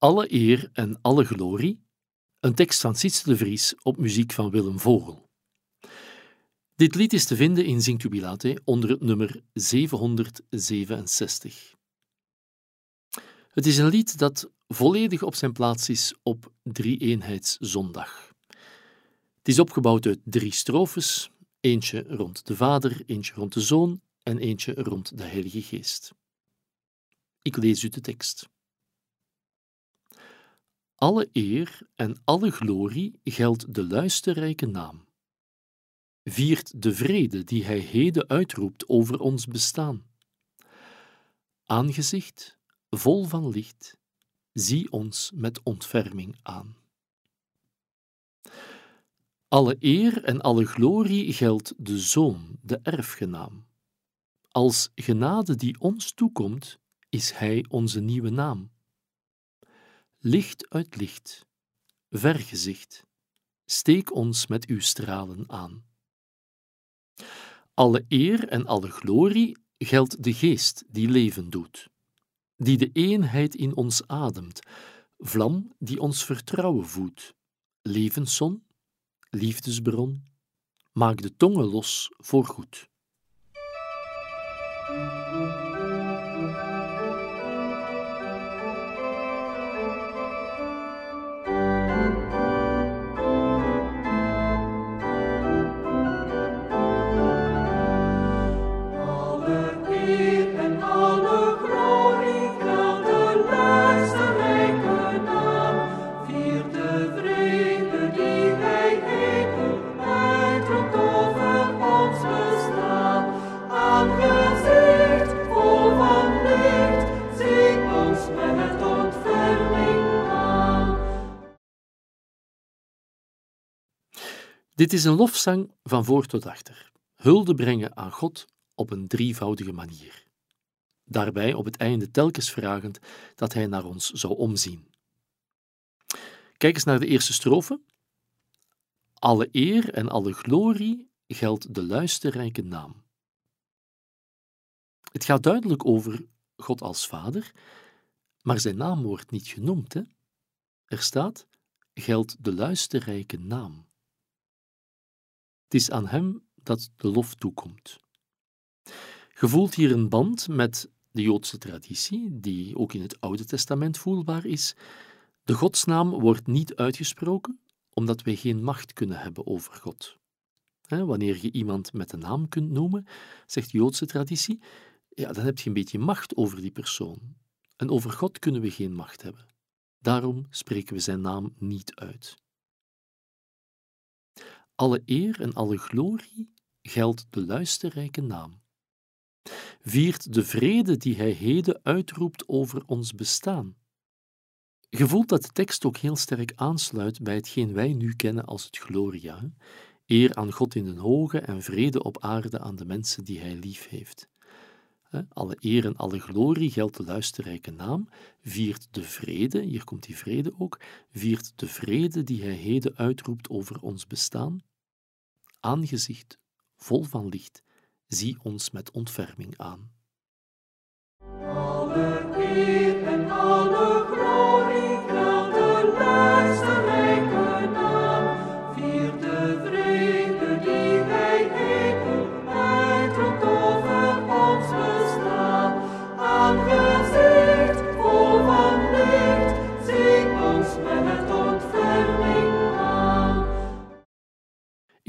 Alle eer en alle glorie, een tekst van Sietse de Vries op muziek van Willem Vogel. Dit lied is te vinden in Zingt Jubilate onder het nummer 767. Het is een lied dat volledig op zijn plaats is op Drie-eenheidszondag. Het is opgebouwd uit drie strofes, eentje rond de Vader, eentje rond de Zoon en eentje rond de Heilige Geest. Ik lees u de tekst. Alle eer en alle glorie geldt de luisterrijke naam. Viert de vrede die hij heden uitroept over ons bestaan. Aangezicht, vol van licht, zie ons met ontferming aan. Alle eer en alle glorie geldt de Zoon, de erfgenaam. Als genade die ons toekomt, is Hij onze nieuwe naam. Licht uit licht, vergezicht, steek ons met uw stralen aan. Alle eer en alle glorie geldt de geest die leven doet, die de eenheid in ons ademt, vlam die ons vertrouwen voedt, levenszon, liefdesbron, maak de tongen los voor goed. Dit is een lofzang van voor tot achter. Hulde brengen aan God op een drievoudige manier. Daarbij op het einde telkens vragend dat Hij naar ons zou omzien. Kijk eens naar de eerste strofe. Alle eer en alle glorie geldt de luisterrijke naam. Het gaat duidelijk over God als Vader, maar zijn naam wordt niet genoemd. Hè? Er staat: geldt de luisterrijke naam. Het is aan Hem dat de lof toekomt. Je voelt hier een band met de Joodse traditie, die ook in het Oude Testament voelbaar is. De godsnaam wordt niet uitgesproken, omdat wij geen macht kunnen hebben over God. Wanneer je iemand met een naam kunt noemen, zegt de Joodse traditie, ja, dan heb je een beetje macht over die persoon. En over God kunnen we geen macht hebben. Daarom spreken we zijn naam niet uit. Alle eer en alle glorie geldt de luisterrijke naam. Viert de vrede die hij heden uitroept over ons bestaan. Je voelt dat de tekst ook heel sterk aansluit bij hetgeen wij nu kennen als het Gloria. Eer aan God in den hoge en vrede op aarde aan de mensen die hij lief heeft. Alle eer en alle glorie geldt de luisterrijke naam, viert de vrede, hier komt die vrede ook, viert de vrede die hij heden uitroept over ons bestaan aangezicht vol van licht, zie ons met ontferming aan.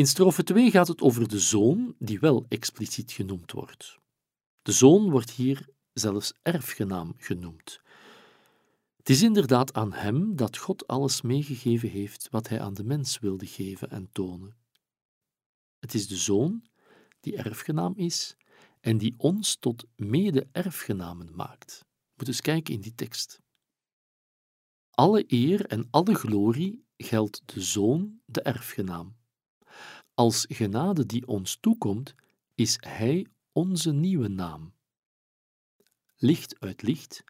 In strofe 2 gaat het over de zoon, die wel expliciet genoemd wordt. De zoon wordt hier zelfs erfgenaam genoemd. Het is inderdaad aan hem dat God alles meegegeven heeft wat hij aan de mens wilde geven en tonen. Het is de zoon die erfgenaam is en die ons tot mede-erfgenamen maakt. Moet eens kijken in die tekst. Alle eer en alle glorie geldt de zoon, de erfgenaam. Als genade die ons toekomt, is Hij onze nieuwe naam. Licht uit licht,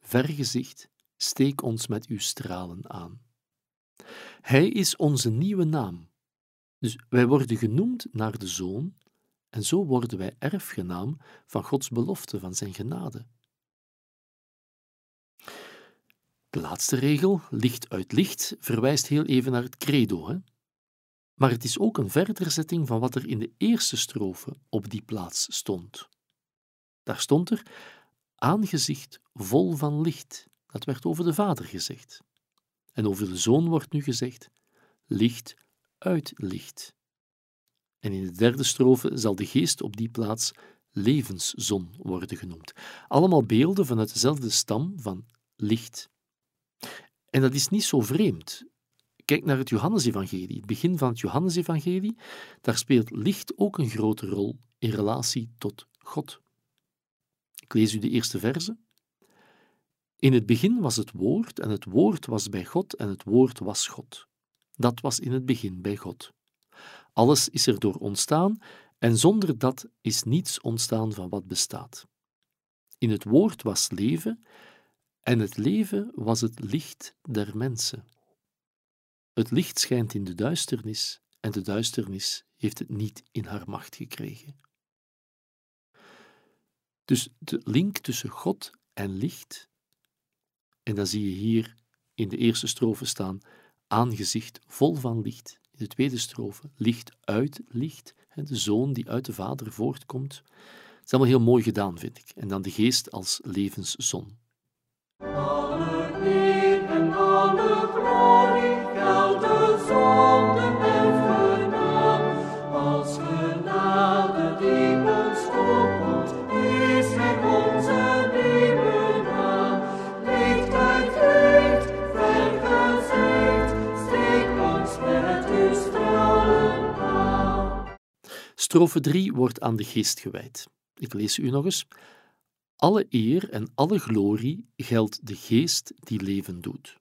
vergezicht, steek ons met uw stralen aan. Hij is onze nieuwe naam. Dus wij worden genoemd naar de Zoon, en zo worden wij erfgenaam van Gods belofte, van Zijn genade. De laatste regel, licht uit licht, verwijst heel even naar het credo. Hè? Maar het is ook een verderzetting van wat er in de eerste strofe op die plaats stond. Daar stond er aangezicht vol van licht. Dat werd over de Vader gezegd. En over de Zoon wordt nu gezegd licht uit licht. En in de derde strofe zal de geest op die plaats levenszon worden genoemd. Allemaal beelden vanuit dezelfde stam van licht. En dat is niet zo vreemd. Kijk naar het Johannesevangelie, het begin van het Johannesevangelie. Daar speelt licht ook een grote rol in relatie tot God. Ik lees u de eerste verse. In het begin was het woord, en het woord was bij God, en het woord was God. Dat was in het begin bij God. Alles is erdoor ontstaan, en zonder dat is niets ontstaan van wat bestaat. In het woord was leven, en het leven was het licht der mensen. Het licht schijnt in de duisternis, en de duisternis heeft het niet in haar macht gekregen. Dus de link tussen God en licht, en dan zie je hier in de eerste strofe staan, aangezicht vol van licht. In de tweede strofe, licht uit licht, de zoon die uit de vader voortkomt. Het is allemaal heel mooi gedaan, vind ik. En dan de geest als levenszon. Strofe 3 wordt aan de geest gewijd. Ik lees u nog eens. Alle eer en alle glorie geldt de geest die leven doet,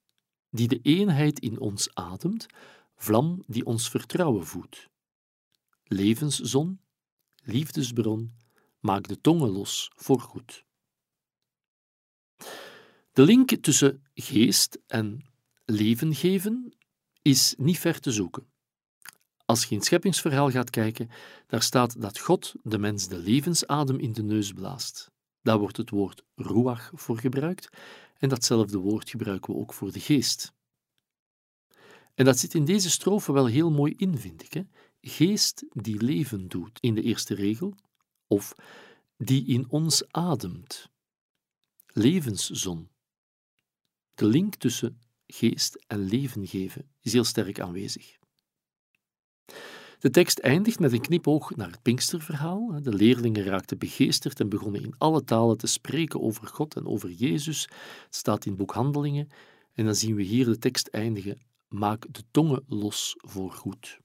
die de eenheid in ons ademt, vlam die ons vertrouwen voedt. Levenszon, liefdesbron, maak de tongen los voor goed. De link tussen geest en leven geven is niet ver te zoeken. Als je in het scheppingsverhaal gaat kijken, daar staat dat God de mens de levensadem in de neus blaast. Daar wordt het woord ruach voor gebruikt en datzelfde woord gebruiken we ook voor de geest. En dat zit in deze strofe wel heel mooi in, vind ik. Hè? Geest die leven doet in de eerste regel, of die in ons ademt. Levenszon. De link tussen geest en leven geven is heel sterk aanwezig. De tekst eindigt met een knipoog naar het Pinksterverhaal. De leerlingen raakten begeesterd en begonnen in alle talen te spreken over God en over Jezus. Het staat in boek Handelingen. En dan zien we hier de tekst eindigen. Maak de tongen los voor goed.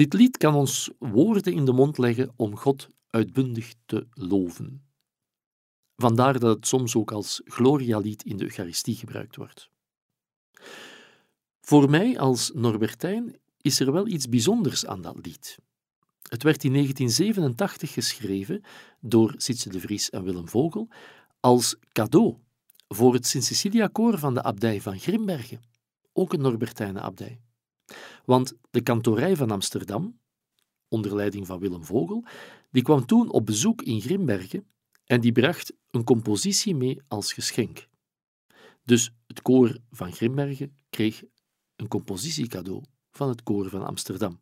Dit lied kan ons woorden in de mond leggen om God uitbundig te loven. Vandaar dat het soms ook als Gloria-lied in de Eucharistie gebruikt wordt. Voor mij als Norbertijn is er wel iets bijzonders aan dat lied. Het werd in 1987 geschreven door Sitse de Vries en Willem Vogel als cadeau voor het Sint-Cecilia-koor van de abdij van Grimbergen, ook een Norbertijnen abdij. Want de kantorij van Amsterdam, onder leiding van Willem Vogel, die kwam toen op bezoek in Grimbergen en die bracht een compositie mee als geschenk. Dus het koor van Grimbergen kreeg een compositiecadeau van het koor van Amsterdam.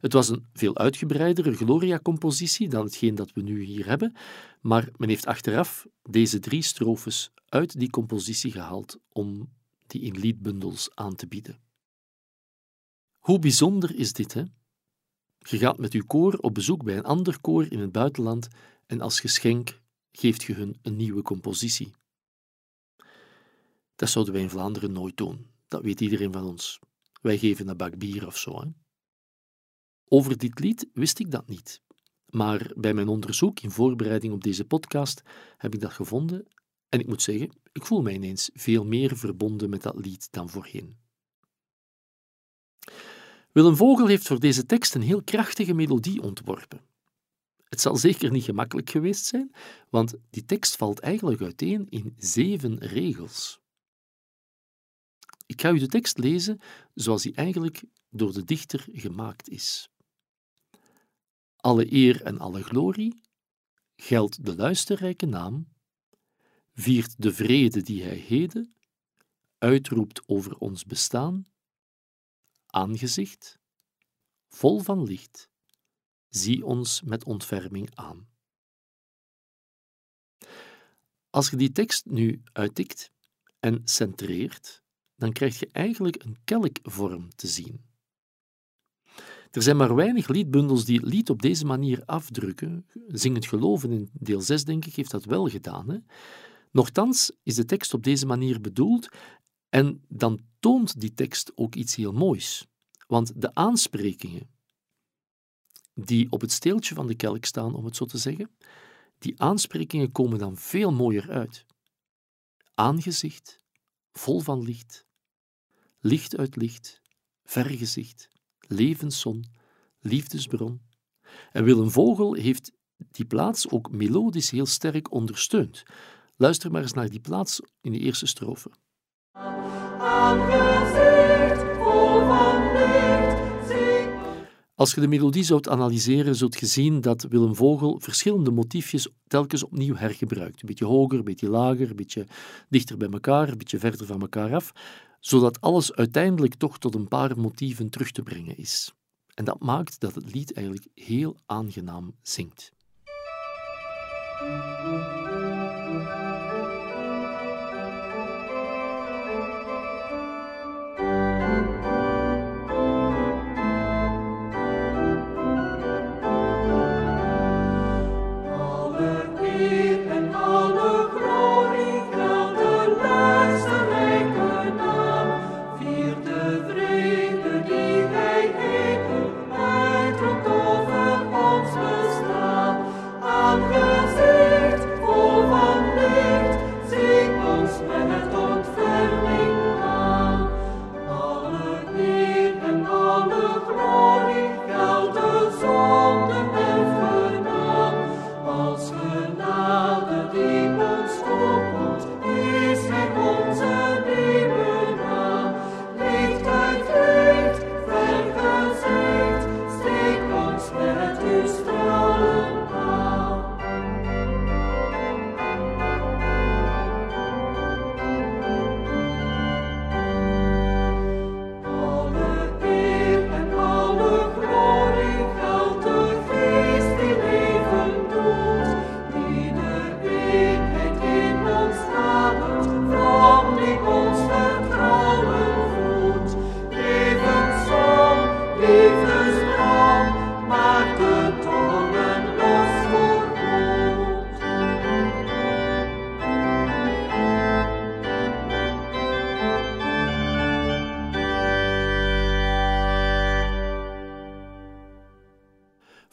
Het was een veel uitgebreidere Gloria-compositie dan hetgeen dat we nu hier hebben, maar men heeft achteraf deze drie strofes uit die compositie gehaald om die in liedbundels aan te bieden. Hoe bijzonder is dit, hè? Je gaat met uw koor op bezoek bij een ander koor in het buitenland en als geschenk geeft je hun een nieuwe compositie. Dat zouden wij in Vlaanderen nooit doen. Dat weet iedereen van ons. Wij geven een bak bier of zo. Hè? Over dit lied wist ik dat niet. Maar bij mijn onderzoek in voorbereiding op deze podcast heb ik dat gevonden en ik moet zeggen, ik voel mij ineens veel meer verbonden met dat lied dan voorheen. Willem Vogel heeft voor deze tekst een heel krachtige melodie ontworpen. Het zal zeker niet gemakkelijk geweest zijn, want die tekst valt eigenlijk uiteen in zeven regels. Ik ga u de tekst lezen zoals die eigenlijk door de dichter gemaakt is. Alle eer en alle glorie geldt de luisterrijke naam, viert de vrede die hij heden uitroept over ons bestaan, aangezicht, vol van licht, zie ons met ontferming aan. Als je die tekst nu uittikt en centreert, dan krijg je eigenlijk een kelkvorm te zien. Er zijn maar weinig liedbundels die het lied op deze manier afdrukken. Zingend geloven in deel 6, denk ik, heeft dat wel gedaan. Hè? Nochtans is de tekst op deze manier bedoeld en dan toont die tekst ook iets heel moois. Want de aansprekingen die op het steeltje van de kelk staan, om het zo te zeggen, die aansprekingen komen dan veel mooier uit. Aangezicht, vol van licht, licht uit licht, vergezicht, levenszon, liefdesbron. En Willem Vogel heeft die plaats ook melodisch heel sterk ondersteund. Luister maar eens naar die plaats in de eerste strofe. Als je de melodie zoudt analyseren, zult je zien dat Willem Vogel verschillende motiefjes telkens opnieuw hergebruikt. Een beetje hoger, een beetje lager, een beetje dichter bij elkaar, een beetje verder van elkaar af, zodat alles uiteindelijk toch tot een paar motieven terug te brengen is. En dat maakt dat het lied eigenlijk heel aangenaam zingt.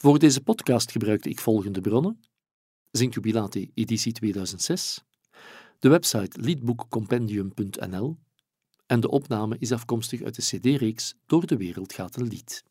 Voor deze podcast gebruikte ik volgende bronnen: Zingt Jubilate, editie 2006, de website liedboekcompendium.nl en de opname is afkomstig uit de CD-reeks Door de wereld gaat een lied.